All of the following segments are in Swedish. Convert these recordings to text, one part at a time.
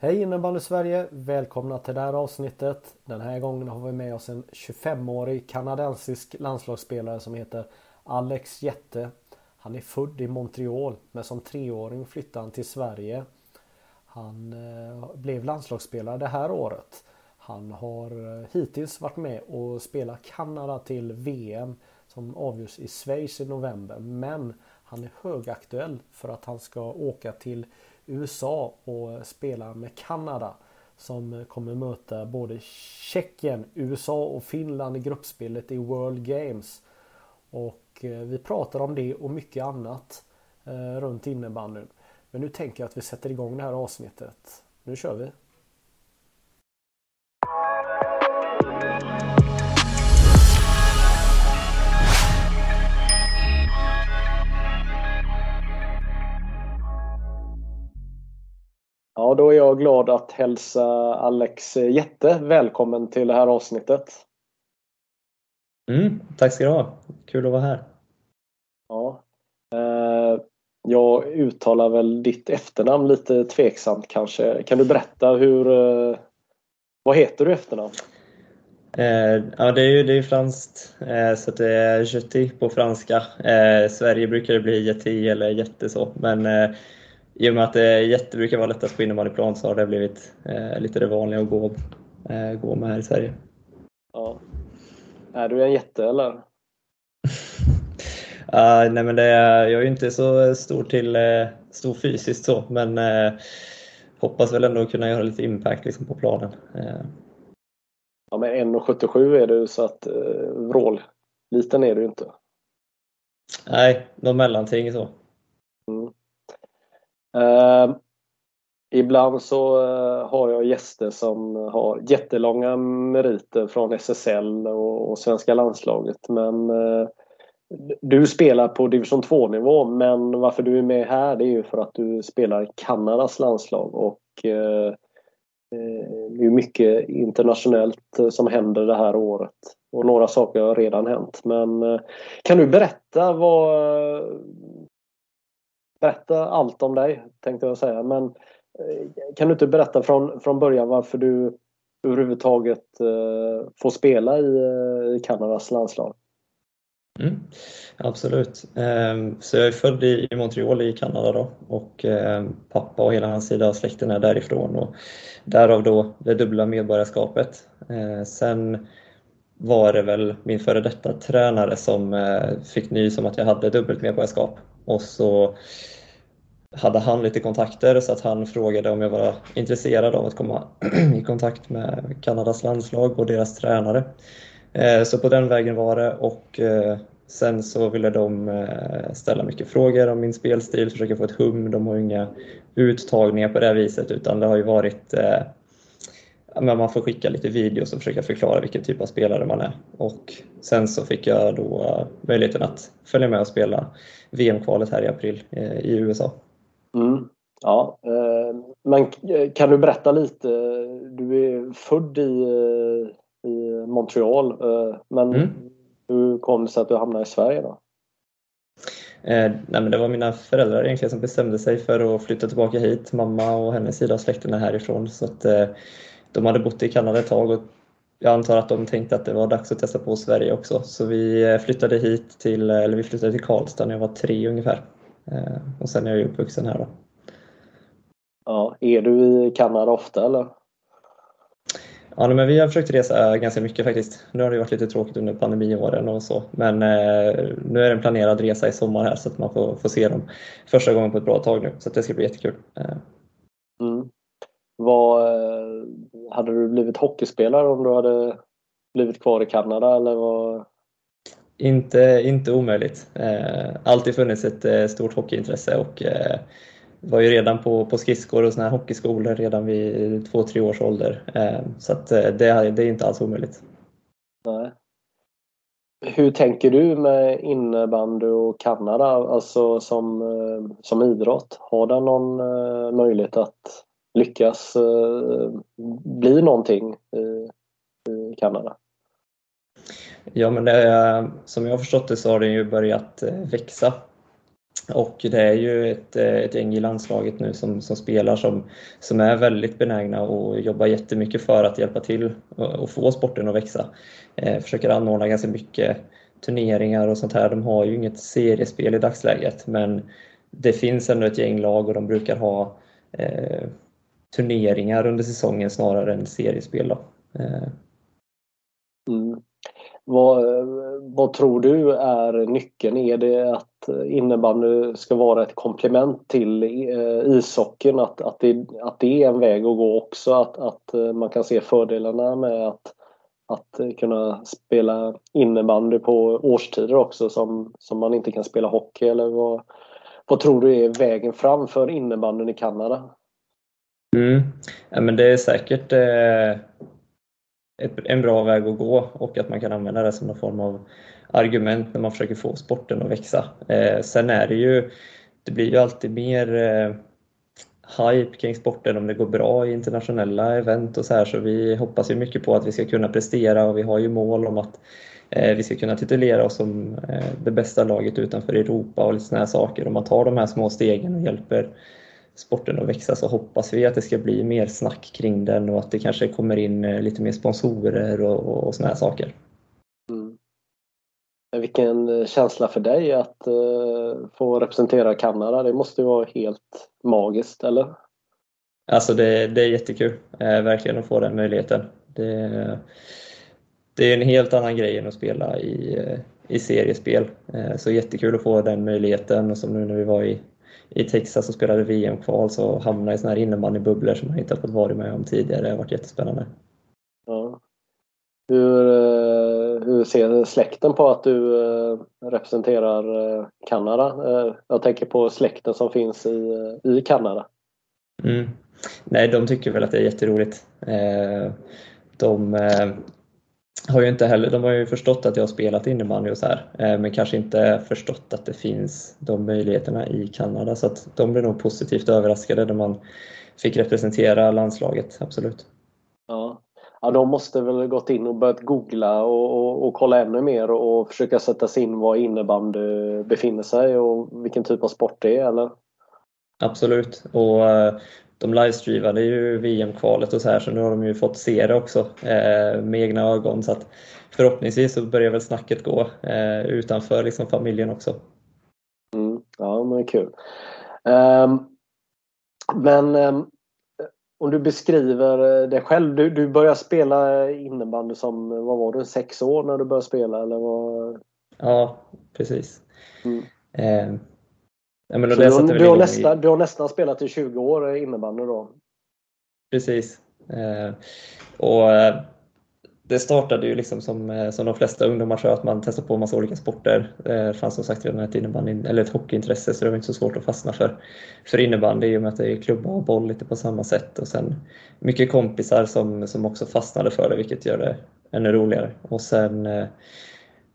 Hej innebandy Sverige! Välkomna till det här avsnittet. Den här gången har vi med oss en 25-årig kanadensisk landslagsspelare som heter Alex Jette. Han är född i Montreal men som treåring flyttade han till Sverige. Han eh, blev landslagsspelare det här året. Han har eh, hittills varit med och spelat Kanada till VM som avgörs i Schweiz i november. Men han är högaktuell för att han ska åka till USA och spela med Kanada som kommer möta både Tjeckien, USA och Finland i gruppspelet i World Games. Och eh, vi pratar om det och mycket annat eh, runt innebandyn. Men nu tänker jag att vi sätter igång det här avsnittet. Nu kör vi! Då är jag glad att hälsa Alex Jätte välkommen till det här avsnittet. Mm, tack ska du ha. Kul att vara här. Ja. Eh, jag uttalar väl ditt efternamn lite tveksamt kanske. Kan du berätta hur... Eh, vad heter du efternamn? Eh, ja, det är ju det är franskt, eh, så det är Jetti på franska. Eh, Sverige brukar det bli Jetti eller Jätte så, men eh, i och med att det jätte brukar vara lättast på innebandyplan så har det blivit eh, lite det vanliga att gå, eh, gå med här i Sverige. Ja. Är du en jätte eller? uh, nej men det jag är ju inte så stor till uh, stor fysiskt så, men uh, hoppas väl ändå kunna göra lite impact liksom, på planen. Ja men 1,77 är du så att uh, vrål. Liten är du inte. Nej, någon mellanting så. Mm. Eh, ibland så eh, har jag gäster som har jättelånga meriter från SSL och, och svenska landslaget. Men eh, du spelar på division 2 nivå men varför du är med här det är ju för att du spelar i Kanadas landslag och eh, eh, det är mycket internationellt som händer det här året. Och några saker har redan hänt. Men kan du berätta vad berätta allt om dig tänkte jag säga. Men eh, kan du inte berätta från, från början varför du överhuvudtaget eh, får spela i, eh, i Kanadas landslag? Mm, absolut. Ehm, så jag är född i Montreal i Kanada då och ehm, pappa och hela hans sida av släkten är därifrån och därav då det dubbla medborgarskapet. Ehm, sen var det väl min före detta tränare som eh, fick nys om att jag hade dubbelt medborgarskap och så hade han lite kontakter så att han frågade om jag var intresserad av att komma i kontakt med Kanadas landslag och deras tränare. Eh, så på den vägen var det och eh, sen så ville de eh, ställa mycket frågor om min spelstil, försöka få ett hum. De har ju inga uttagningar på det viset utan det har ju varit man får skicka lite videos och försöka förklara vilken typ av spelare man är. Och sen så fick jag då möjligheten att följa med och spela VM-kvalet här i april i USA. Mm. Ja, eh, men kan du berätta lite? Du är född i, eh, i Montreal, eh, men mm. hur kom det sig att du hamnade i Sverige då? Eh, nej men det var mina föräldrar egentligen som bestämde sig för att flytta tillbaka hit. Mamma och hennes sida av släkten är härifrån så att eh, de hade bott i Kanada ett tag och jag antar att de tänkte att det var dags att testa på Sverige också. Så vi flyttade hit till, eller vi flyttade till Karlstad när jag var tre ungefär. Eh, och sen är jag ju uppvuxen här då. Ja, är du i Kanada ofta eller? Ja, men vi har försökt resa ganska mycket faktiskt. Nu har det varit lite tråkigt under pandemiåren och så, men eh, nu är det en planerad resa i sommar här så att man får, får se dem första gången på ett bra tag nu, så det ska bli jättekul. Eh. Mm. Vad, hade du blivit hockeyspelare om du hade blivit kvar i Kanada eller vad? Inte, inte omöjligt. Eh, alltid funnits ett eh, stort hockeyintresse och eh, var ju redan på, på skridskor och såna här hockeyskolor redan vid två, tre års ålder. Eh, så att det, det är inte alls omöjligt. Nej. Hur tänker du med innebandy och Kanada, alltså som, som idrott? Har den någon möjlighet att lyckas eh, bli någonting i, i Kanada? Ja, men det, som jag har förstått det så har den ju börjat eh, växa och det är ju ett, eh, ett gäng i landslaget nu som, som spelar som, som är väldigt benägna och jobbar jättemycket för att hjälpa till och få sporten att växa. Eh, försöker anordna ganska mycket turneringar och sånt här. De har ju inget seriespel i dagsläget men det finns ändå ett gäng lag och de brukar ha eh, turneringar under säsongen snarare än seriespel. Då. Eh. Mm. Vad, vad tror du är nyckeln? Är det att innebandy ska vara ett komplement till eh, ishockeyn? Att, att, det, att det är en väg att gå också? Att, att eh, man kan se fördelarna med att, att kunna spela innebandy på årstider också som, som man inte kan spela hockey? Eller vad, vad tror du är vägen fram för innebandyn i Kanada? Mm. Ja, men det är säkert eh en bra väg att gå och att man kan använda det som någon form av argument när man försöker få sporten att växa. Eh, sen är det ju, det blir ju alltid mer eh, hype kring sporten om det går bra i internationella event och så här så vi hoppas ju mycket på att vi ska kunna prestera och vi har ju mål om att eh, vi ska kunna titulera oss som eh, det bästa laget utanför Europa och lite sådana här saker. Om man tar de här små stegen och hjälper sporten att växa så hoppas vi att det ska bli mer snack kring den och att det kanske kommer in eh, lite mer sponsorer och, och såna här saker. Mm. Vilken eh, känsla för dig att uh, få representera Kanada. Det måste ju vara helt magiskt, eller? Alltså det, det är jättekul, eh, verkligen att få den möjligheten. Det, det är en helt annan grej än att spela i, i seriespel. Så jättekul att få den möjligheten och som nu när vi var i i Texas och spelade VM-kval så hamnade i sådana här innebandybubblor som man inte har fått vara med om tidigare. Det har varit jättespännande. Ja. Hur, eh, hur ser släkten på att du eh, representerar eh, Kanada? Jag tänker på släkten som finns i, i Kanada. Mm. Nej, de tycker väl att det är jätteroligt. De har ju inte heller, de har ju förstått att jag har spelat innebandy och så här, eh, men kanske inte förstått att det finns de möjligheterna i Kanada. Så att de blev nog positivt överraskade när man fick representera landslaget, absolut. Ja, ja de måste väl gått in och börjat googla och, och, och kolla ännu mer och försöka sätta sig in var innebandy befinner sig och vilken typ av sport det är, eller? Absolut, och eh, de livestreamade ju VM-kvalet och så här så nu har de ju fått se det också eh, med egna ögon så att förhoppningsvis så börjar väl snacket gå eh, utanför liksom familjen också. Mm, ja men kul. Um, men um, om du beskriver dig själv, du, du började spela innebandy som, vad var du, sex år när du började spela eller vad? Ja, precis. Mm. Eh, Ja, men du, du, har nästan, i... du har nästan spelat i 20 år innebandy då? Precis. Eh, och eh, det startade ju liksom som, eh, som de flesta ungdomar tror att man testar på en massa olika sporter. Eh, det fanns som sagt redan ett, innebandy, eller ett hockeyintresse så det var inte så svårt att fastna för, för innebandy i och med att det är klubba och boll lite på samma sätt. Och sen mycket kompisar som, som också fastnade för det vilket gör det ännu roligare. Och sen eh,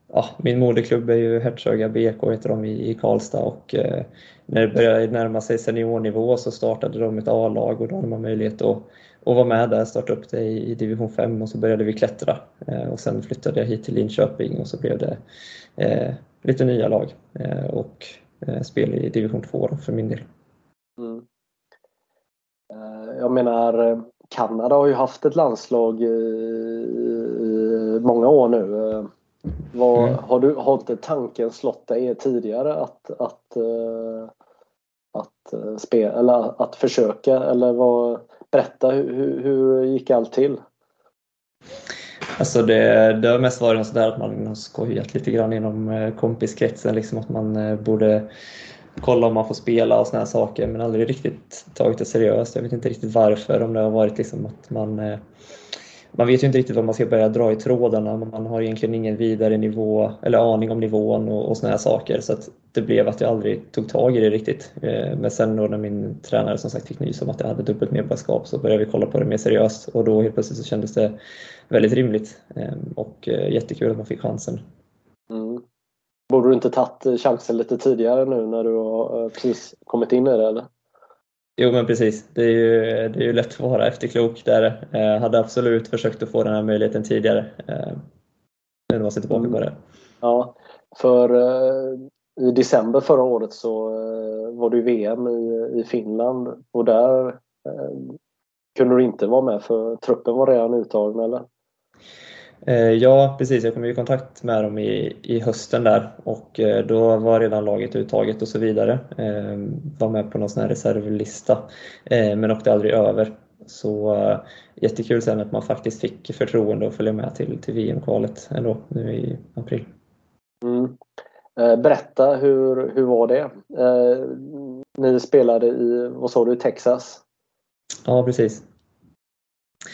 ja, min moderklubb är ju Hertsöga BK heter de i, i Karlstad och eh, när det började närma sig seniornivå så startade de ett A-lag och då hade man möjlighet att, att vara med där, starta upp det i, i division 5 och så började vi klättra eh, och sen flyttade jag hit till Linköping och så blev det eh, lite nya lag eh, och eh, spel i division 2 för min del. Mm. Eh, jag menar eh, Kanada har ju haft ett landslag i, i många år nu eh, vad, mm. har, du, har inte tanken slått dig tidigare att, att, uh, att, uh, spela, eller att försöka? Eller vad, berätta, hur, hur gick allt till? Alltså det, det har mest varit sådär att man har skojat lite grann inom eh, kompiskretsen, liksom att man borde kolla om man får spela och sådana saker men aldrig riktigt tagit det seriöst. Jag vet inte riktigt varför, om det har varit liksom att man man vet ju inte riktigt vad man ska börja dra i trådarna. Man har egentligen ingen vidare nivå eller aning om nivån och, och såna här saker. Så att det blev att jag aldrig tog tag i det riktigt. Eh, men sen då när min tränare som sagt fick nys om att jag hade dubbelt medborgarskap så började vi kolla på det mer seriöst och då helt plötsligt så kändes det väldigt rimligt eh, och eh, jättekul att man fick chansen. Mm. Borde du inte tagit chansen lite tidigare nu när du har eh, precis kommit in i det eller? Jo men precis, det är ju, det är ju lätt att vara efterklok där. Jag hade absolut försökt att få den här möjligheten tidigare. Nu när man ser tillbaka på det. Ja, för eh, i december förra året så eh, var det ju VM i, i Finland och där eh, kunde du inte vara med för truppen var redan uttagen eller? Eh, ja, precis. Jag kom i kontakt med dem i, i hösten där och eh, då var redan laget uttaget och så vidare. Eh, var med på någon sån här reservlista men åkte aldrig över. Så jättekul sen att man faktiskt fick förtroende att följa med till, till VM-kvalet ändå nu i april. Mm. Berätta, hur, hur var det? Ni spelade i, vad sa du, Texas? Ja, precis.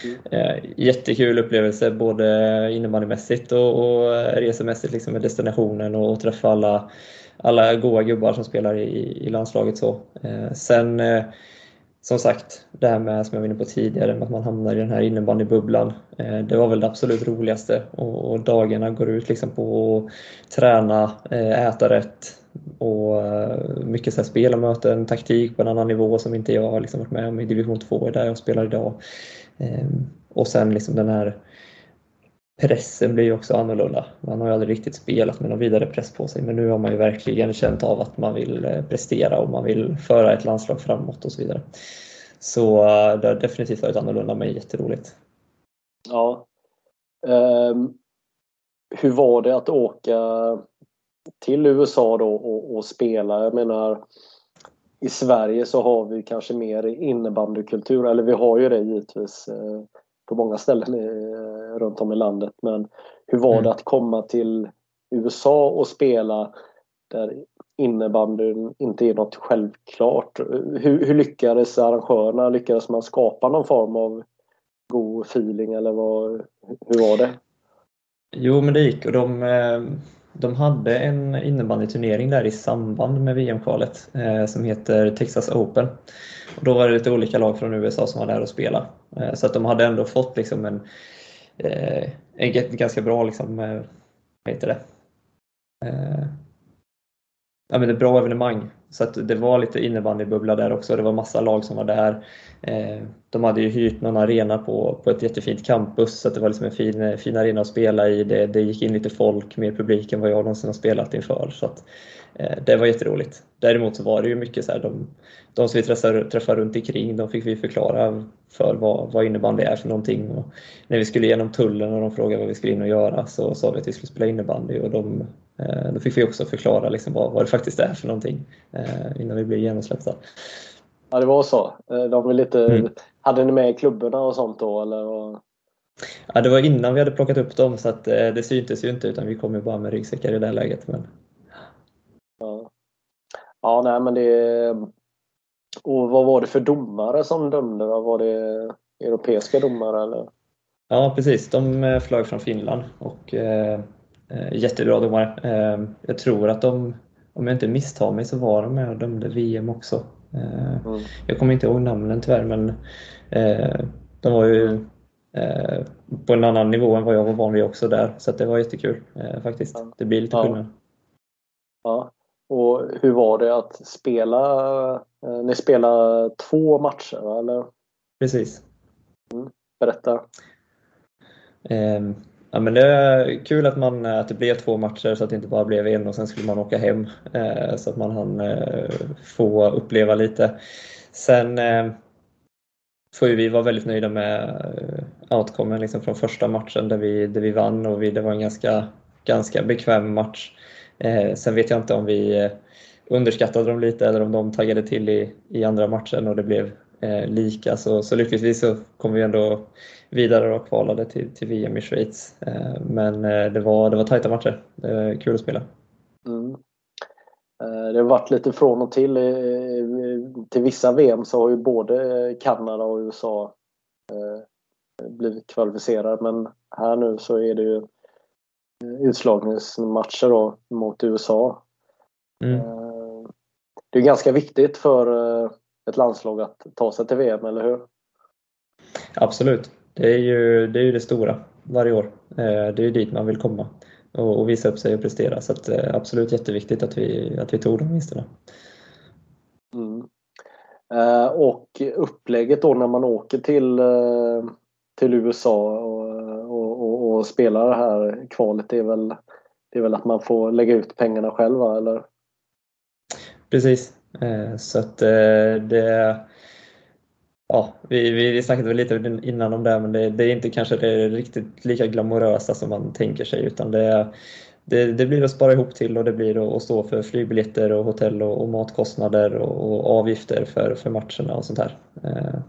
Mm. Jättekul upplevelse både innebandymässigt och, och resemässigt liksom med destinationen och träffa alla, alla goa gubbar som spelar i, i landslaget. Så. Eh, sen eh, som sagt, det här med, som jag var inne på tidigare, med att man hamnar i den här innebandybubblan. Eh, det var väl det absolut roligaste och, och dagarna går ut liksom på att träna, eh, äta rätt och mycket så här spelarmöten, taktik på en annan nivå som inte jag har liksom varit med om i division 2, där jag spelar idag. Ehm, och sen liksom den här pressen blir ju också annorlunda. Man har ju aldrig riktigt spelat med någon vidare press på sig men nu har man ju verkligen känt av att man vill eh, prestera och man vill föra ett landslag framåt och så vidare. Så eh, det har definitivt varit annorlunda men jätteroligt. Ja. Um, hur var det att åka till USA då och, och spela? Jag menar i Sverige så har vi kanske mer innebandykultur, eller vi har ju det givetvis eh, på många ställen runt om i landet. Men hur var mm. det att komma till USA och spela där innebandyn inte är något självklart? Hur, hur lyckades arrangörerna? Lyckades man skapa någon form av god feeling eller vad, hur var det? Jo men det gick och de eh, de hade en innebandyturnering där i samband med VM-kvalet eh, som heter Texas Open. Och då var det lite olika lag från USA som var där och spelade. Eh, så att de hade ändå fått liksom en, eh, en ganska bra liksom, eh, vad heter det? Eh, ja, men ett bra evenemang. Så att det var lite innebandybubbla där också. Det var massa lag som var där. Eh, Eh, de hade ju hyrt någon arena på, på ett jättefint campus så det var liksom en fin, fin arena att spela i. Det, det gick in lite folk, mer publik än vad jag någonsin har spelat inför. Så att, eh, det var jätteroligt. Däremot så var det ju mycket så här, de, de som vi träffade, träffade runt omkring, de fick vi förklara för vad, vad innebandy är för någonting. Och när vi skulle igenom tullen och de frågade vad vi skulle in och göra så sa vi att vi skulle spela innebandy och de, eh, då fick vi också förklara liksom vad, vad det faktiskt är för någonting innan vi blev genomsläppta. Ja, det var så. Eh, de var lite, mm. Hade ni med klubborna och sånt då? Eller? Ja, det var innan vi hade plockat upp dem så att eh, det syntes ju inte utan vi kom ju bara med ryggsäckar i det läget. Men... Ja. ja, nej men det... Och vad var det för domare som dömde då? Var det europeiska domare eller? Ja, precis. De eh, flög från Finland och eh, jättebra domare. Eh, jag tror att de, om jag inte misstar mig, så var de med och dömde VM också. Eh, mm. Jag kommer inte ihåg namnen tyvärr men eh, de var ju eh, på en annan nivå än vad jag var van vid också där så det var jättekul faktiskt. Det blir lite skillnad. Ja. Och hur var det att spela? Ni spelade två matcher eller? Precis. Mm. Berätta. Ja, men det är kul att, man, att det blev två matcher så att det inte bara blev en och sen skulle man åka hem. Eh, så att man hann eh, få uppleva lite. Sen eh, får ju vi vara väldigt nöjda med eh, outcomen liksom från första matchen där vi, där vi vann och vi, det var en ganska, ganska bekväm match. Eh, sen vet jag inte om vi eh, underskattade dem lite eller om de taggade till i, i andra matchen och det blev eh, lika. Så, så lyckligtvis så kom vi ändå vidare och kvalade till, till VM i Schweiz. Eh, men eh, det var, det var tajta matcher. Kul att spela. Mm. Eh, det har varit lite från och till. Till vissa VM så har ju både Kanada och USA blivit kvalificerad. Men här nu så är det ju utslagningsmatcher då mot USA. Mm. Det är ganska viktigt för ett landslag att ta sig till VM, eller hur? Absolut. Det är ju det, är ju det stora varje år. Det är ju dit man vill komma och, visa upp sig och prestera. Så att, absolut jätteviktigt att vi, att vi tog de vinsterna. Mm. Eh, och upplägget då när man åker till, eh, till USA och, och, och, och, spelar det här kvalet är väl, det är väl att man får lägga ut pengarna själv eller? Precis. Eh, så att eh, det Ja, vi, vi snackade väl lite innan om det, men det, det är inte kanske det riktigt lika glamorösa som man tänker sig, utan det, det, det, blir att spara ihop till och det blir att stå för flygbiljetter och hotell och, och matkostnader och, och, avgifter för, för matcherna och sånt här. Eh,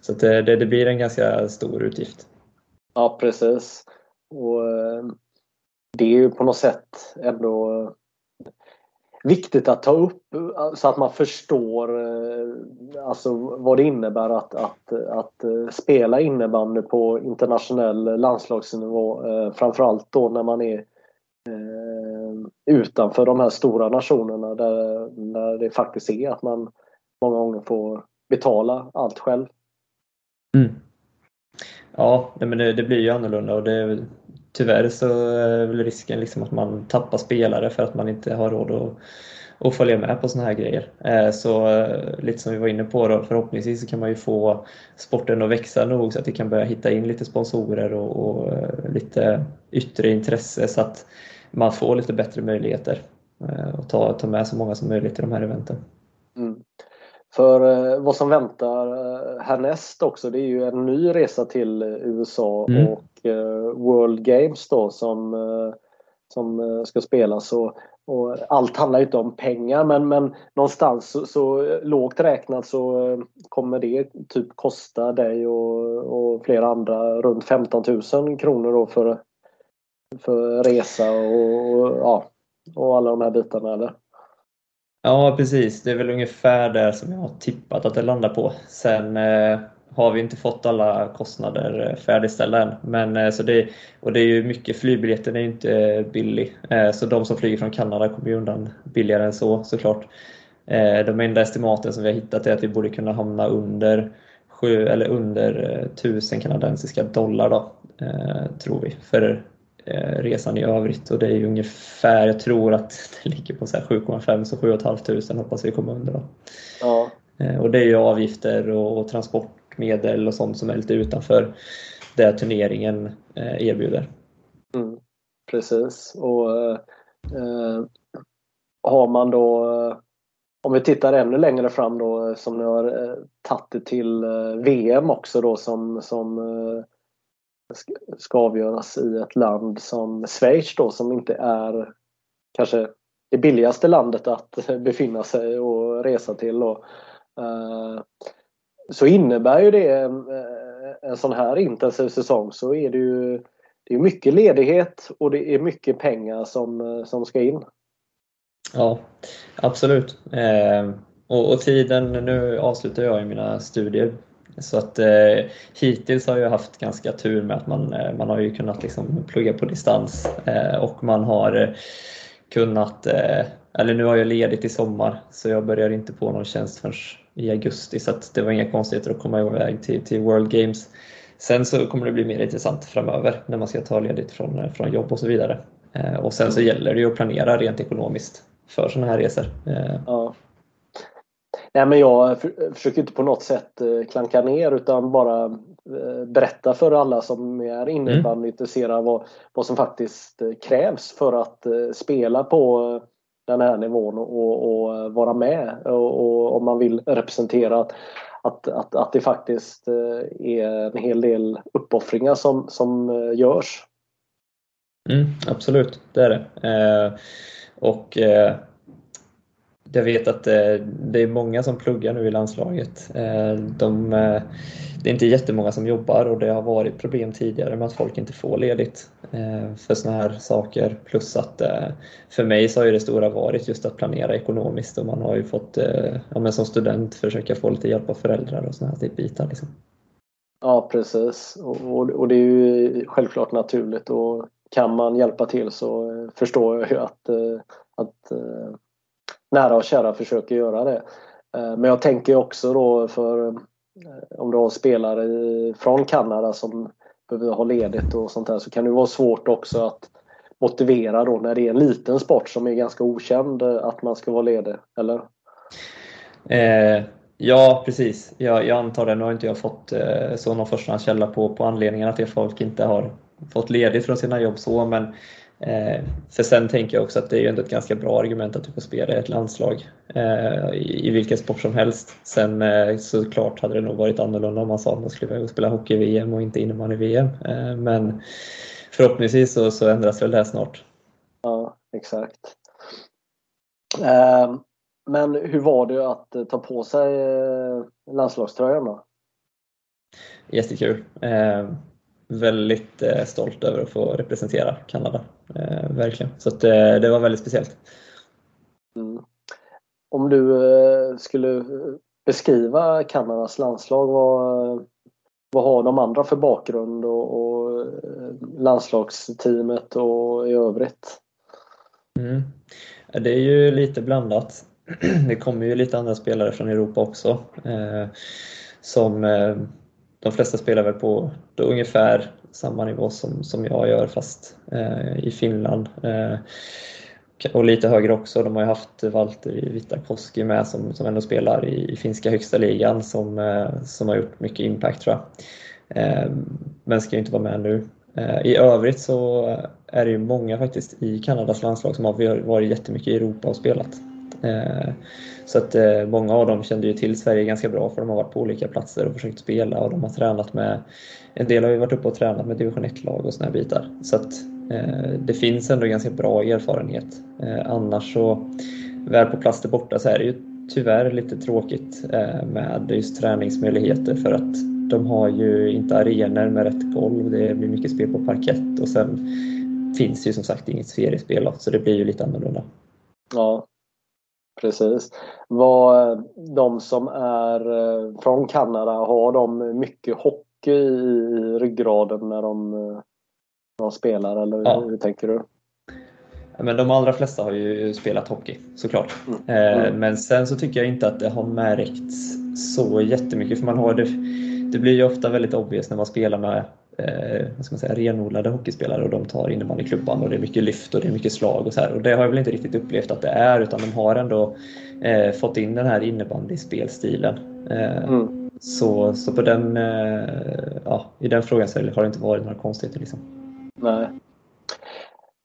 så det, det, det, blir en ganska stor utgift. Ja, precis. Och Det är ju på något sätt ändå viktigt att ta upp så att man förstår eh, alltså, vad det innebär att, att, att eh, spela innebandy på internationell landslagsnivå. Eh, framförallt då när man är utanför de här stora nationerna där, där det faktiskt är att man många gånger får betala allt själv. Mm. Ja, men det, det, blir ju annorlunda och det, tyvärr så är väl risken liksom att man tappar spelare för att man inte har råd att, att följa med på såna här grejer. Eh, så eh, lite som vi var inne på då, förhoppningsvis så kan man ju få sporten att växa nog så att vi kan börja hitta in lite sponsorer och, och eh, lite yttre intresse så att man får lite bättre möjligheter och ta, ta med så många som möjligt i de här eventen. Mm. För vad som väntar härnäst också det är ju en ny resa till USA mm. och Eh, World Games då som, eh, som eh, ska spelas. Och, och allt handlar ju inte om pengar men, men någonstans så, så lågt räknat så kommer det typ kosta dig och, och flera andra runt 15 000 kronor då för för resa och, ja, och alla de här bitarna eller? Ja precis, det är väl ungefär där som jag har tippat att det landar på. Sen eh, har vi inte fått alla kostnader eh, färdigställda än. Men, eh, så det, och det är ju mycket, flygbiljetten är ju inte billig. Eh, så de som flyger från Kanada kommer ju undan billigare än så såklart. De enda estimaten som vi har hittat är att vi borde kunna hamna under sju, eller under 1000 kanadensiska dollar då, tror vi, för resan i övrigt och det är ungefär, jag tror att det ligger på 7,5 så 7 500 hoppas vi kommer under. Då. Ja. Och det är ju avgifter och medel och sånt som är lite utanför det turneringen eh, erbjuder. Mm, precis och eh, har man då om vi tittar ännu längre fram då som ni har eh, tagit det till eh, VM också då som, som eh, ska avgöras i ett land som Schweiz då som inte är kanske det billigaste landet att befinna sig och resa till. Då så innebär ju det en, eh, en sån här intensiv säsong så är det ju det är mycket ledighet och det är mycket pengar som, eh, som ska in. Ja, absolut. Eh, och, och, tiden, nu avslutar jag ju mina studier så att eh, hittills har jag haft ganska tur med att man, eh, man har ju kunnat liksom plugga på distans eh, och man har eh, kunnat, eh, eller nu har jag ledigt i sommar så jag börjar inte på någon tjänst förrän i augusti så det var inga konstigheter att komma iväg till, till World Games. Sen så kommer det bli mer intressant framöver när man ska ta ledigt från, eh, från jobb och så vidare. Och sen så gäller det ju att planera rent ekonomiskt för sådana här resor. Ja. Nej, men jag försöker inte på något sätt eh, klanka ner utan bara eh, berätta för alla som är innebandyintresserade mm. vad, vad som faktiskt eh, krävs för att spela på den här nivån och, och vara med och, och, om man vill representera att, att, att, att det faktiskt är en hel del uppoffringar som, som görs. Mm, absolut, det är det. Eh, och eh, jag vet att eh, det är många som pluggar nu i landslaget. Eh, de, eh, det är inte jättemånga som jobbar och det har varit problem tidigare med att folk inte får ledigt för sådana här saker. Plus att för mig så har ju det stora varit just att planera ekonomiskt och man har ju fått ja, men som student försöka få lite hjälp av föräldrar och sådana här typ bitar. Liksom. Ja, precis. Och, och, det är ju självklart naturligt och kan man hjälpa till så förstår jag ju att, att nära och kära försöker göra det. Eh, men jag tänker också då för eh, om du har spelare från Kanada som behöver ha ledigt och sånt där så kan det vara svårt också att motivera då när det är en liten sport som är ganska okänd eh, att man ska vara ledig, eller? Eh, ja, precis. Jag, jag antar det. Nu har inte jag fått eh, så någon förstahandskälla på, på anledningen att folk inte har fått ledigt från sina jobb så, men eh, för sen tänker jag också att det är ju ändå ett ganska bra argument att du får spela i ett landslag eh, i, vilken sport som helst. Sen eh, såklart hade det nog varit annorlunda om man sa att man skulle spela hockey-VM och inte innebandy-VM. Eh, men förhoppningsvis så, så ändras väl det snart. Ja, exakt. Eh, men hur var det att eh, ta på sig eh, landslagströjan då? Jättekul. Eh, väldigt eh, stolt över att få representera Kanada. Eh, verkligen. Så att, eh, det var väldigt speciellt. Mm. Om du skulle beskriva Kanadas landslag, vad, vad har de andra för bakgrund och, och landslagsteamet och i övrigt? Mm. Det är ju lite blandat. Det kommer ju lite andra spelare från Europa också. Eh, som eh, de flesta spelar väl på ungefär samma nivå som, som jag gör fast eh, i Finland. Eh, och lite högre också. De har ju haft Valtteri Vitakoski med som, som ändå spelar i, i finska högsta ligan som, eh, som har gjort mycket impact tror jag. Eh, men ska ju inte vara med nu. Eh, I övrigt så är det ju många faktiskt i Kanadas landslag som har varit jättemycket i Europa och spelat. Eh, så att eh, många av dem kände ju till Sverige ganska bra för de har varit på olika platser och försökt spela och de har tränat med, en del har ju varit uppe och tränat med division 1-lag och såna här bitar. Så att eh, det finns ändå ganska bra erfarenhet. Eh, annars så, väl på plats där borta så är det ju tyvärr lite tråkigt eh, med just träningsmöjligheter för att de har ju inte arenor med rätt golv, det blir mycket spel på parkett och sen finns ju som sagt inget seriespel så det blir ju lite annorlunda. Ja, precis. Vad de som är eh, från Kanada, har de mycket hockey i ryggraden när de, när de spelar eller ja. hur tänker du? Men de allra flesta har ju spelat hockey såklart. Mm. Eh, mm. Men sen så tycker jag inte att det har märkts så jättemycket för man har det det blir ju ofta väldigt obvious när man spelar med eh, vad ska man säga, renodlade hockeyspelare och de tar innebandyklubban och det är mycket lyft och det är mycket slag och så här. Och det har jag väl inte riktigt upplevt att det är utan de har ändå eh, fått in den här innebandyspelstilen. Eh, mm. så, så på den, eh, ja, i den frågan så har det inte varit några konstigheter. Liksom. Nej.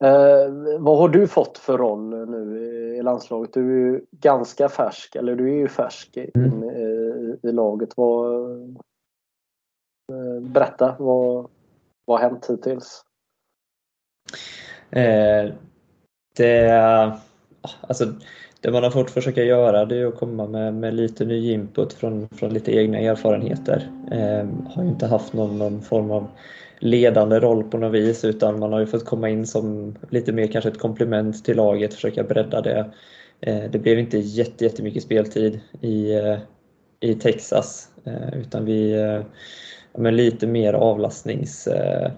Eh, vad har du fått för roll nu i landslaget? Du är ju ganska färsk, eller du är ju färsk mm. i, i, laget. Vad, Eh, berätta, vad, vad har hänt hittills? Eh, det, alltså, det man har fått försöka göra det är att komma med, med lite ny input från, från lite egna erfarenheter. Eh, har ju inte haft någon, någon form av ledande roll på något vis utan man har ju fått komma in som lite mer kanske ett komplement till laget, försöka bredda det. Eh, det blev inte jätte jättemycket speltid i, eh, i Texas eh, utan vi eh, men lite mer avlastningsroll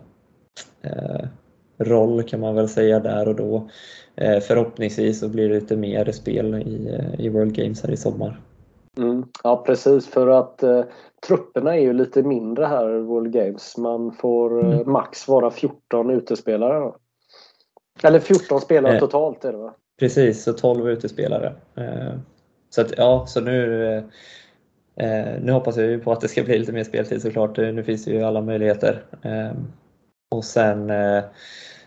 eh, eh, kan man väl säga där och då. Eh, förhoppningsvis så blir det lite mer spel i, i World Games här i sommar. Mm, ja precis för att eh, trupperna är ju lite mindre här i World Games. Man får mm. max vara 14 utespelare. Då. Eller 14 spelare eh, totalt är det va? Precis, så 12 utespelare. Eh, så att, ja, så nu Eh, nu hoppas jag ju på att det ska bli lite mer speltid såklart. Eh, nu finns det ju alla möjligheter. Eh, och sen eh,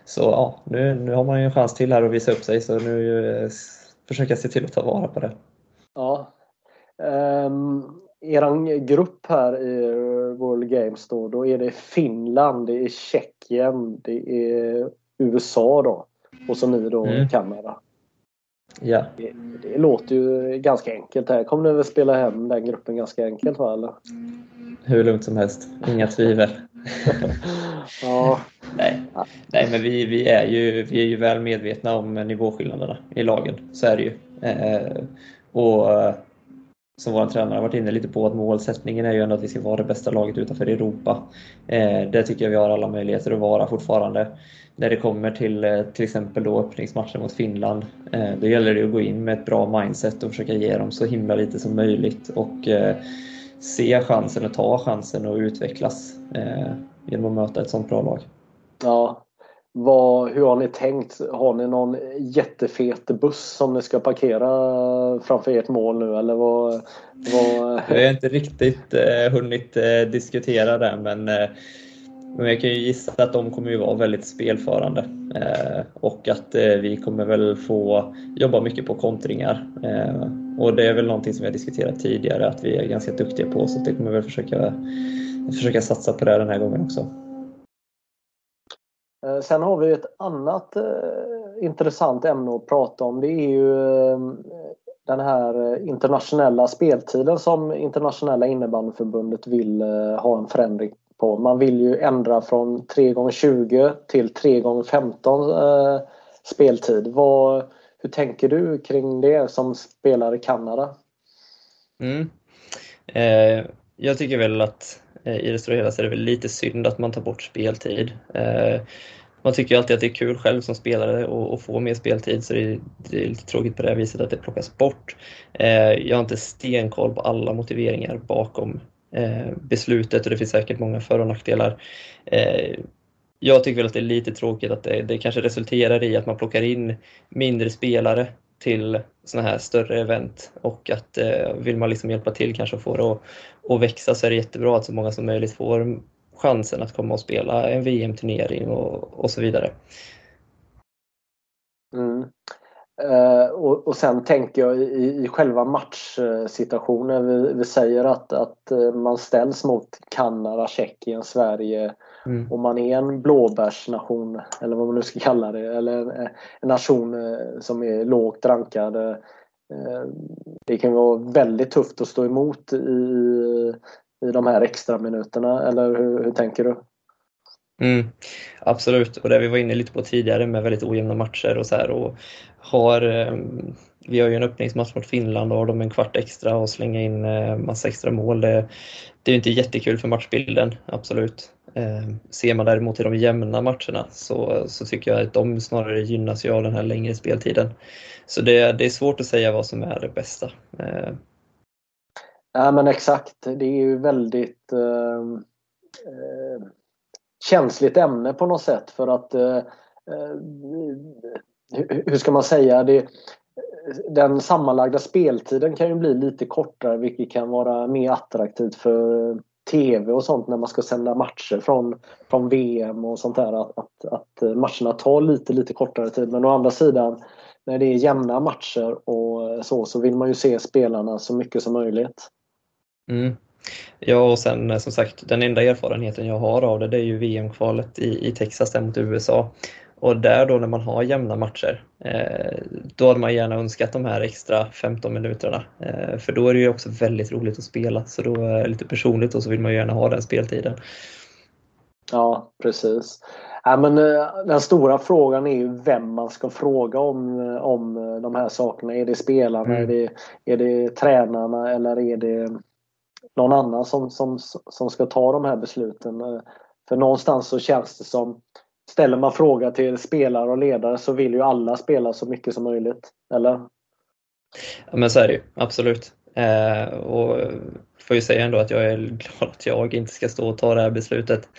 så ja, nu, nu har man ju en chans till här att visa upp sig så nu eh, försöker jag se till att ta vara på det. Ja. Um, eran grupp här i World Games då, då är det Finland, det är Tjeckien, det är USA då och så ni då mm. Kanada. Ja. Det, det, låter ju ganska enkelt. Här kommer ni väl spela hem den gruppen ganska enkelt va? Eller? Hur lugnt som helst, inga tvivel. ja. Nej. Nej, men vi, vi, är ju, vi är ju väl medvetna om nivåskillnaderna i lagen. Så är det ju. Eh, och som vår tränare har varit inne lite på, att målsättningen är ju ändå att vi ska vara det bästa laget utanför Europa. Eh, det tycker jag vi har alla möjligheter att vara fortfarande. När det kommer till eh, till exempel då öppningsmatchen mot Finland, eh, då gäller det att gå in med ett bra mindset och försöka ge dem så himla lite som möjligt och eh, se chansen och ta chansen och utvecklas eh, genom att möta ett sånt bra lag. Ja, vad, hur har ni tänkt? Har ni någon jättefet buss som ni ska parkera framför ert mål nu eller vad? vad... Vi har inte riktigt eh, hunnit eh, diskutera det men, eh, men jag kan ju gissa att de kommer ju vara väldigt spelförande eh, och att eh, vi kommer väl få jobba mycket på kontringar. Eh, och det är väl någonting som vi har diskuterat tidigare att vi är ganska duktiga på så det kommer vi väl försöka, försöka satsa på det den här gången också. Eh, sen har vi ett annat eh, intressant ämne att prata om. Det är ju eh, den här internationella speltiden som Internationella innebandyförbundet vill ha en förändring på. Man vill ju ändra från 3 x 20 till 3 x 15 speltid. Vad, hur tänker du kring det som spelar i Kanada? Mm. Eh, jag tycker väl att Eh, i det stora hela så är det väl lite synd att man tar bort speltid. Eh, man tycker ju alltid att det är kul själv som spelare att få mer speltid så det är, det är, lite tråkigt på det viset att det plockas bort. Eh, jag har inte stenkoll på alla motiveringar bakom beslutet och det finns säkert många för och nackdelar. Jag tycker väl att det är lite tråkigt att det, det kanske resulterar i att man plockar in mindre spelare till sådana här större event och att eh, vill man liksom hjälpa till kanske och få det att, att växa så är det jättebra att så många som möjligt får chansen att komma och spela en VM-turnering och, och så vidare. Mm. Eh, och, och sen tänker jag i, i själva matchsituationen. Vi, vi säger att, att eh, man ställs mot Kanada, Tjeckien, Sverige mm. och man är en blåbärsnation eller vad man nu ska kalla det. Eller en, en nation eh, som är lågt rankad. Det kan vara väldigt tufft att stå emot i, i de här extra minuterna eller hur, hur tänker du? Mm, absolut, och det vi var inne lite på tidigare med väldigt ojämna matcher och så här och har vi har ju en öppningsmatch mot Finland och har de en kvart extra och slänga in eh, massa extra mål. Det, det är inte jättekul för matchbilden, absolut. Eh, ser man däremot i de jämna matcherna så, så tycker jag att de snarare gynnas ju av den här längre speltiden. Så det, det är svårt att säga vad som är det bästa. Eh, ja men exakt, det är ju väldigt ehm, eh, känsligt ämne på något sätt för att eh hur ska man säga? Det, den sammanlagda speltiden kan ju bli lite kortare vilket kan vara mer attraktivt för TV och sånt när man ska sända matcher från, från VM och sånt där. Att, att, att matcherna tar lite, lite kortare tid. Men å andra sidan när det är jämna matcher och så, så vill man ju se spelarna så mycket som möjligt. Mm. Ja, och sen eh, som sagt, den enda erfarenheten jag har av det, det är ju VM-kvalet i, i Texas där mot USA. Och där då när man har jämna matcher, eh, då hade man gärna önskat de här extra 15 minuterna. Eh, för då är det ju också väldigt roligt att spela, så då är det lite personligt och så vill man gärna ha den speltiden. Ja, precis. Ja, men, eh, den stora frågan är ju vem man ska fråga om, om de här sakerna. Är det spelarna, mm. är, det, är det tränarna eller är det någon annan som, som, som ska ta de här besluten? För någonstans så känns det som ställer man fråga till spelare och ledare så vill ju alla spela så mycket som möjligt. Eller? Ja men så är det ju, absolut. Eh, och får ju säga ändå att jag är glad att jag inte ska stå och ta det här beslutet.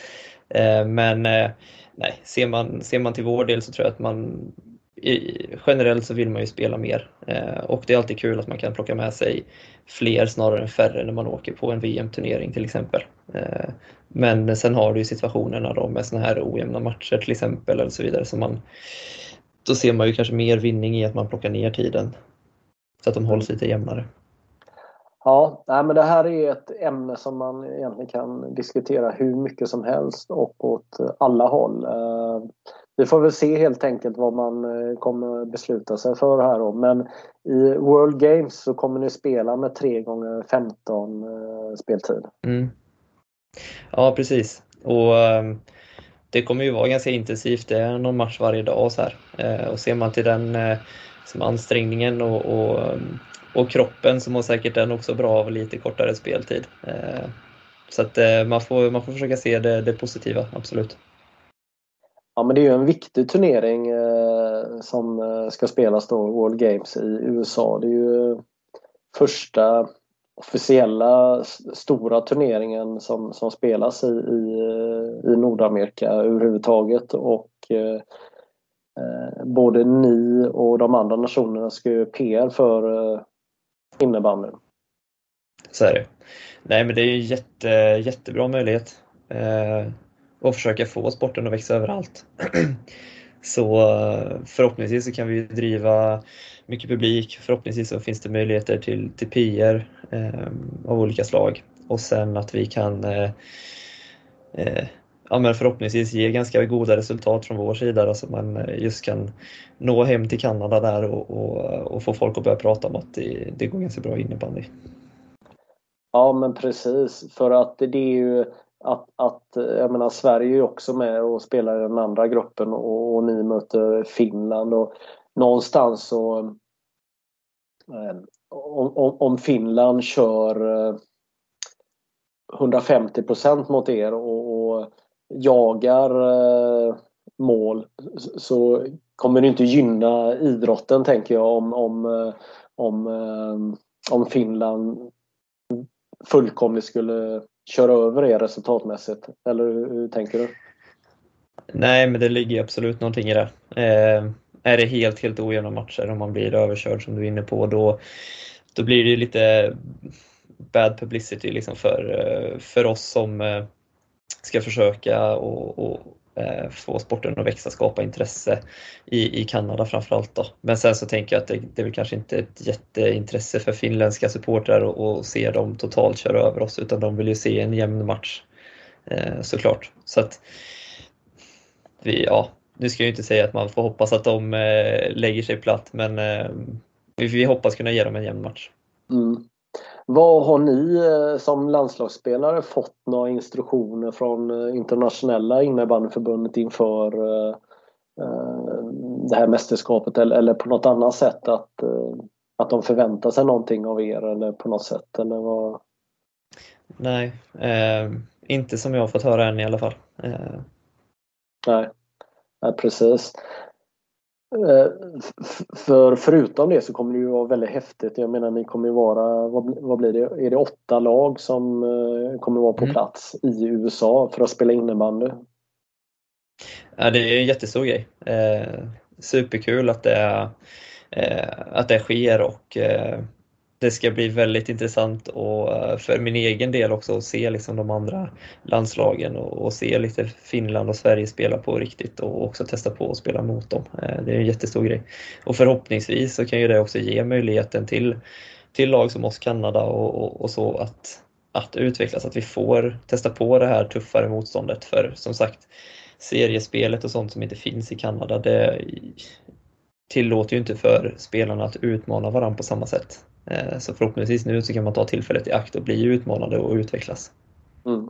Eh, men eh, nej, ser man, ser man till vår del så tror jag att man i, generellt så vill man ju spela mer eh, och det är alltid kul att man kan plocka med sig fler snarare än färre när man åker på en VM-turnering till exempel. Eh, men sen har du ju situationerna då med såna här ojämna matcher till exempel eller så vidare som man då ser man ju kanske mer vinning i att man plockar ner tiden så att de hålls lite jämnare. Ja, nej, men det här är ett ämne som man egentligen kan diskutera hur mycket som helst och åt alla håll. Eh, vi får väl se helt enkelt vad man eh, kommer besluta sig för här då. Men i World Games så kommer ni spela med 3 gånger 15 eh, speltid. Mm. Ja, precis. Och ehm, det kommer ju vara ganska intensivt. Det är någon match varje dag och så här. Eh, och ser man till den eh, som ansträngningen och, och ehm, och kroppen så mår säkert den också bra av lite kortare speltid. Eh, så att man får, man får försöka se det, det positiva, absolut. Ja men det är ju en viktig turnering eh, som ska spelas då, World Games i USA. Det är ju första officiella stora turneringen som, som spelas i, i, i Nordamerika överhuvudtaget och eh, eh både ni och de andra nationerna ska ju PR för eh, innebandyn. Så är det. Nej men det är ju jätte, jättebra möjlighet eh, att försöka få sporten att växa överallt. så eh, förhoppningsvis så kan vi driva mycket publik. Förhoppningsvis så finns det möjligheter till, till PR Ehm, av olika slag och sen att vi kan eh, eh, ja, men förhoppningsvis ge ganska goda resultat från vår sida så alltså man eh, just kan nå hem till Kanada där och, och, och, få folk att börja prata om att det, det går ganska bra innebandy. Ja men precis för att det är ju att, att jag menar Sverige är också med och spelar i den andra gruppen och, och ni möter Finland och någonstans så eh, om, om Finland kör eh, 150 procent mot er och, och jagar eh, mål så kommer det inte gynna idrotten tänker jag om, om, eh, om, om Finland fullkomligt skulle köra över er resultatmässigt. Eller hur tänker du? Nej, men det ligger absolut någonting i det. Eh, är det helt, helt ojämna matcher och man blir överkörd som du är inne på, då, då blir det lite bad publicity liksom för, eh, för oss som eh, ska försöka och, och eh, få sporten att växa, skapa intresse i, i Kanada framförallt. Då. Men sen så tänker jag att det, det är väl kanske inte ett jätteintresse för finländska supportrar att se dem totalt köra över oss, utan de vill ju se en jämn match såklart. Så att vi, ja, nu ska jag inte säga att man får hoppas att de eh, lägger sig platt, men eh, vi, hoppas kunna ge dem en jämn match. Mm. Vad har ni eh, som landslagsspelare fått några instruktioner från eh, internationella innebandyförbundet inför eh, eh, det här mästerskapet eller, på något annat sätt att, att de förväntar sig någonting av er eller på något sätt? Eller vad? Nej, inte som jag har fått höra än i alla fall. Nej. Ja, precis. Eh, för förutom det så kommer det ju vara väldigt häftigt. Jag menar ni kommer ju vara, vad, blir det, är det åtta lag som eh, kommer vara på mm. plats i USA för att spela innebandy? Ja det är en jättestor grej. Eh, superkul att det, eh, att det sker och eh, det ska bli väldigt intressant och eh, för min egen del också att se liksom de andra landslagen och, och, se lite Finland och Sverige spela på riktigt och också testa på att spela mot dem. Eh, det är en jättestor grej. Och förhoppningsvis så kan ju det också ge möjligheten till, till lag som oss, Kanada och, och, och så att, att utvecklas, att vi får testa på det här tuffare motståndet. För som sagt, seriespelet och sånt som inte finns i Kanada, det tillåter ju inte för spelarna att utmana varandra på samma sätt. Eh, så förhoppningsvis nu så kan man ta tillfället i akt och bli utmanande och utvecklas. Mm.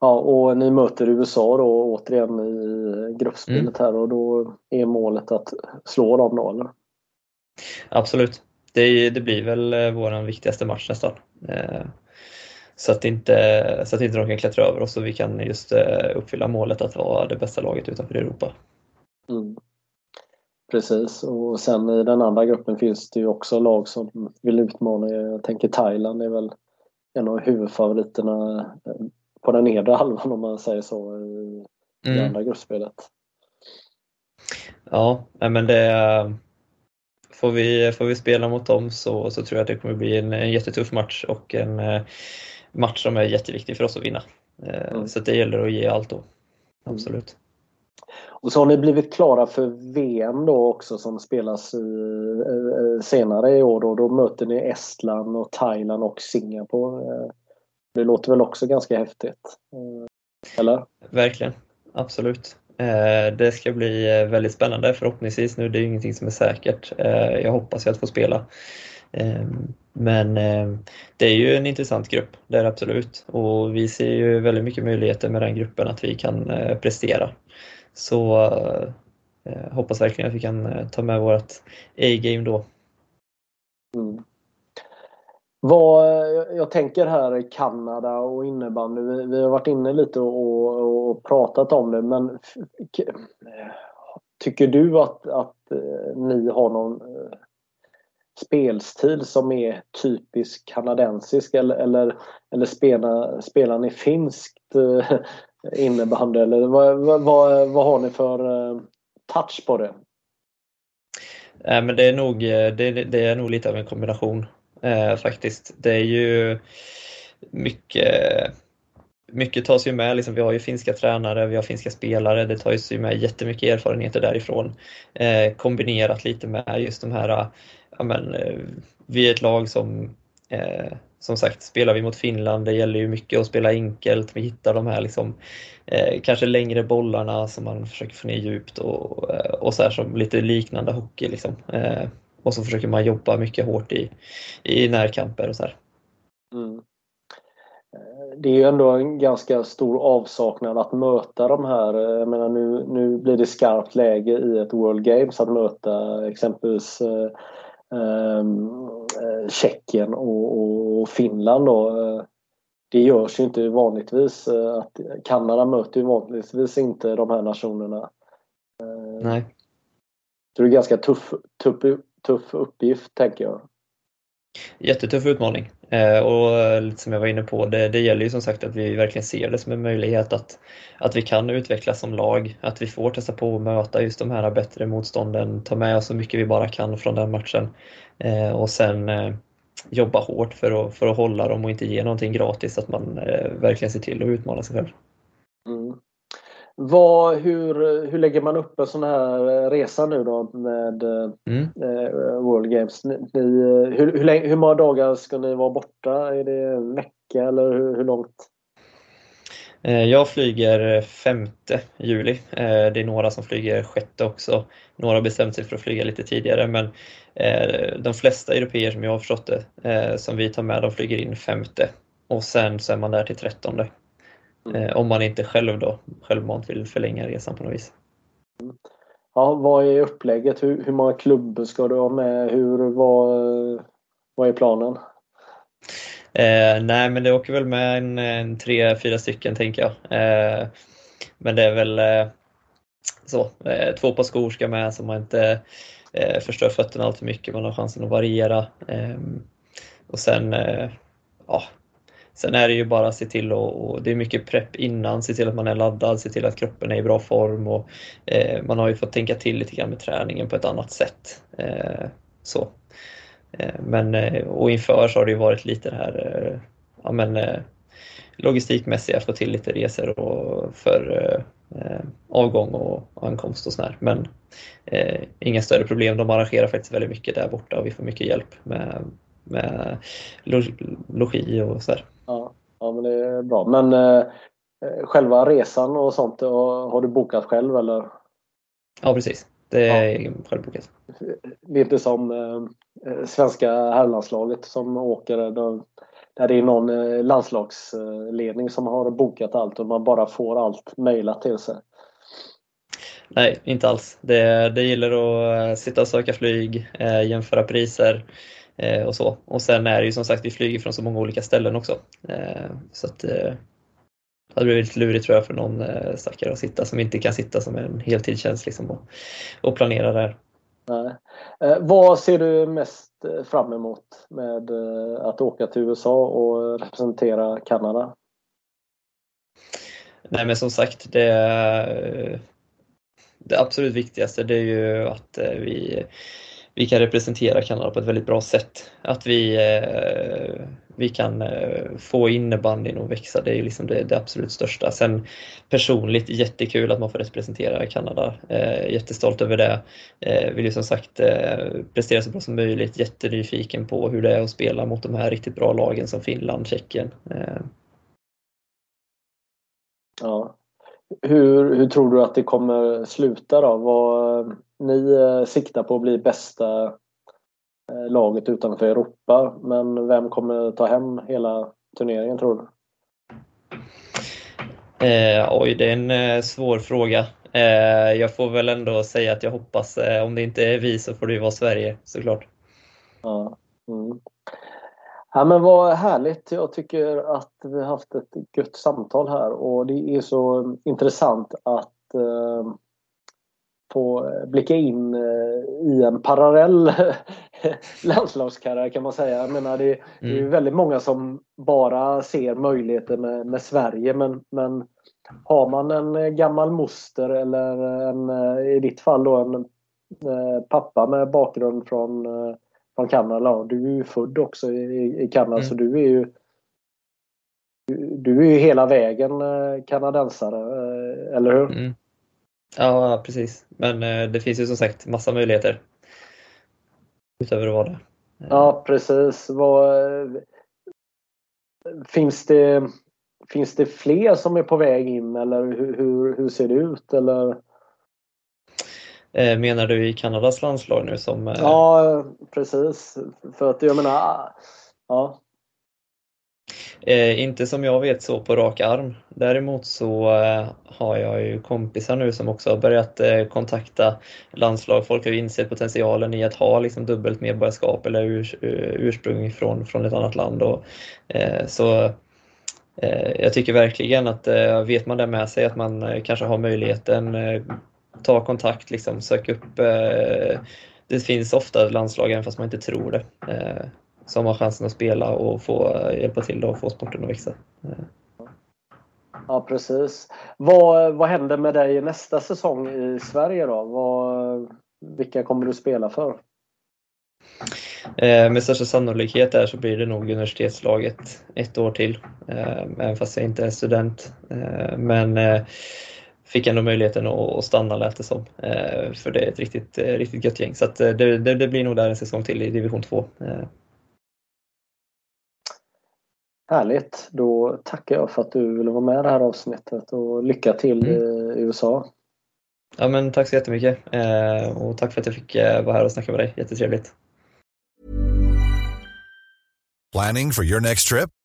Ja, och ni möter USA då återigen i gruppspelet mm. här och då är målet att slå dem då eller? Absolut. Det, det blir väl eh, vår viktigaste match nästan. Eh, så att, inte, så att inte de kan klättra över oss och vi kan just uppfylla målet att vara det bästa laget utanför Europa. Mm. Precis och sen i den andra gruppen finns det ju också lag som vill utmana. Jag tänker Thailand är väl en av huvudfavoriterna eh, på den nedre halvan om man säger så i det mm. andra gruppspelet. Ja, men det får vi, får vi spela mot dem så, så tror jag att det kommer bli en, en jättetuff match och en eh, match som är jätteviktig för oss att vinna. Eh, mm. Så det gäller att ge allt då. Absolut. Mm. Och så har ni blivit klara för VM då också som spelas i, eh, senare i år. Då. då möter ni Estland, och Thailand och Singapore. Eh, det låter väl också ganska häftigt? Eh, eller? Verkligen, absolut. Eh, det ska bli eh, väldigt spännande förhoppningsvis nu. Det är ingenting som är säkert. Jag hoppas ju att få spela. Men det är ju en intressant grupp, det är det absolut. Och vi ser ju väldigt mycket möjligheter med den gruppen att vi kan prestera. Så eh, hoppas verkligen att vi kan eh, ta med vårt A-game då. Mm. Vad, jag tänker här Kanada och innebandy. Vi, vi har varit inne lite och, och, pratat om det men tycker du att, att eh, ni har någon eh, spelstil som är typisk kanadensisk eller, eller, eller spelar, spelar ni finskt eh, innebandy eller vad, vad, vad, har ni för eh, touch på det? Äh, men det, är nog, eh, det, det är nog lite av en kombination eh, faktiskt. Det är ju mycket mycket tas ju med, liksom, vi har ju finska tränare, vi har finska spelare, det tas ju med jättemycket erfarenheter därifrån. Eh, kombinerat lite med just de här ja, men, eh, vi är ett lag som eh, som sagt, spelar vi mot Finland, det gäller ju mycket att spela enkelt. Vi hittar de här liksom, eh, kanske längre bollarna som man försöker få ner djupt och, eh, och så här som lite liknande hockey. Liksom. Eh, och så försöker man jobba mycket hårt i, i närkamper och så här. Mm. Eh, det är ju ändå en ganska stor avsaknad att möta de här. Eh, jag menar nu, nu blir det skarpt läge i ett World Games att möta exempelvis eh, Tjeckien och, och, Finland då. Det görs ju inte vanligtvis. Eh, att Kanada möter ju vanligtvis inte de här nationerna. Ehm, Nej. Så det är en ganska tuff, tuff, tuff uppgift tänker jag. Jättetuff utmaning. Eh, och lite som jag var inne på, det, det gäller ju som sagt att vi verkligen ser det som en möjlighet att, att vi kan utvecklas som lag, att vi får testa på att möta just de här bättre motstånden, ta med oss så mycket vi bara kan från den matchen eh, och sen eh, jobba hårt för att, för att hålla dem och inte ge någonting gratis, att man verkligen ser till att utmana sig själv. Mm. Vad, hur, hur lägger man upp en sån här resa nu då med mm. eh, World Games? Ni, hur, hur, länge, hur många dagar ska ni vara borta? Är det en vecka eller hur, hur långt? Eh, jag flyger 5 juli. Eh, det är några som flyger 6 också. Några har bestämt sig för att flyga lite tidigare men eh, de flesta europeer som jag har förstått det, som vi tar med, de flyger in 5 och sen så är man där till 13. Mm. Om man inte själv då självmant vill förlänga resan på något vis. Ja, vad är upplägget? Hur, hur många klubbar ska du ha med? Hur, vad, vad är planen? Eh, nej, men det åker väl med en, en tre, fyra stycken tänker jag. Eh, men det är väl eh, så, eh, två par skor ska med så man inte eh, förstör fötterna allt för mycket. Man har chansen att variera. Ehm, och sen, eh, ja, Sen är det ju bara att se till och, och, det är mycket prepp innan, se till att man är laddad, se till att kroppen är i bra form och eh, man har ju fått tänka till lite grann med träningen på ett annat sätt. Eh, så. Eh, men, eh, och inför så har det ju varit lite det här eh, ja, men, eh, logistikmässiga, få till lite resor och för eh, avgång och ankomst och sådär. Men eh, inga större problem. De arrangerar faktiskt väldigt mycket där borta och vi får mycket hjälp med, med logi och sådär. Ja, ja men det är bra. Men eh, själva resan och sånt, har du bokat själv eller? Ja precis. Det är ja. självbokat. Det är inte som eh, svenska herrlandslaget som åker där, där det är någon eh, landslagsledning som har bokat allt och man bara får allt mejlat till sig. Nej, inte alls. Det, det gäller att eh, sitta och söka flyg, eh, jämföra priser eh, och så. Och sen är det ju som sagt, vi flyger från så många olika ställen också. Eh, så att eh, det hade blivit lite lurigt tror jag för någon eh, stackare att sitta som inte kan sitta som en heltidstjänst liksom och, och planera där. Nej. Eh, vad ser du mest eh, fram emot med att åka till USA och representera Kanada? Nej men som sagt, det, det absolut viktigaste det är ju att vi vi kan representera Kanada på ett väldigt bra sätt. Att vi, eh, vi kan eh, få innebandyn att växa, det är liksom det, det, absolut största. Sen personligt jättekul att man får representera Kanada. Eh, jättestolt över det. Eh, vill ju som sagt eh, prestera så bra som möjligt. Jättenyfiken på hur det är att spela mot de här riktigt bra lagen som Finland, Tjeckien. Eh. Ja. Hur, hur tror du att det kommer sluta då? Vad, ni eh, siktar på att bli bästa eh, laget utanför Europa. Men vem kommer ta hem hela turneringen tror du? Eh, oj, det är en eh, svår fråga. Eh, jag får väl ändå säga att jag hoppas, eh, om det inte är vi så får det ju vara Sverige såklart. Ja, mm. Ja men vad härligt. Jag tycker att vi har haft ett gött samtal här och det är så intressant att eh, få blicka in eh, i en parallell landslagskarriär kan man säga. Jag menar det, mm. det är mm. väldigt många som bara ser möjligheter med, med Sverige men, men har man en gammal moster eller en, eh, i ditt fall då en eh, pappa med bakgrund från från Kanada. Du är ju född också i, i Kanada mm. så du är ju du är ju hela vägen eh, kanadensare, eh, eller hur? Mm. Ja, precis. Men eh, det finns ju som sagt massa möjligheter utöver att vara det. Ja, precis. Vad, finns, det, finns det fler som är på väg in eller hur, hur, hur ser det ut? Eller? Eh, menar du i Kanadas landslag nu som... Eh, ja, precis. För att jag menar... Ja. Eh, inte som jag vet så på rak arm. Däremot så eh, har jag ju kompisar nu som också har börjat eh, kontakta landslag. Folk har ju insett potentialen i att ha liksom, dubbelt medborgarskap eller urs ursprung från, från ett annat land. Och, eh, så jag tycker verkligen att vet man det med sig att man kanske har möjligheten ta kontakt, liksom, sök upp. Eh, det finns ofta landslag, även fast man inte tror det, eh, som har chansen att spela och få eh, hjälpa till och få sporten att växa. Ja precis. Vad, vad händer med dig nästa säsong i Sverige då? Vad, vilka kommer du spela för? Eh, med största sannolikhet där så blir det nog universitetslaget ett år till, eh, även fast jag inte är student. Eh, men fick ändå möjligheten att stanna lät det som. Eh, för det är ett riktigt, eh, riktigt gött gäng. Så att eh, det, det, det blir nog där en säsong till i division 2. Härligt! Då tackar jag för att du ville vara med i det här avsnittet och lycka till mm. i USA. Ja men tack så jättemycket och tack för att jag fick vara här och snacka med dig. Jättetrevligt. Planning for your next trip?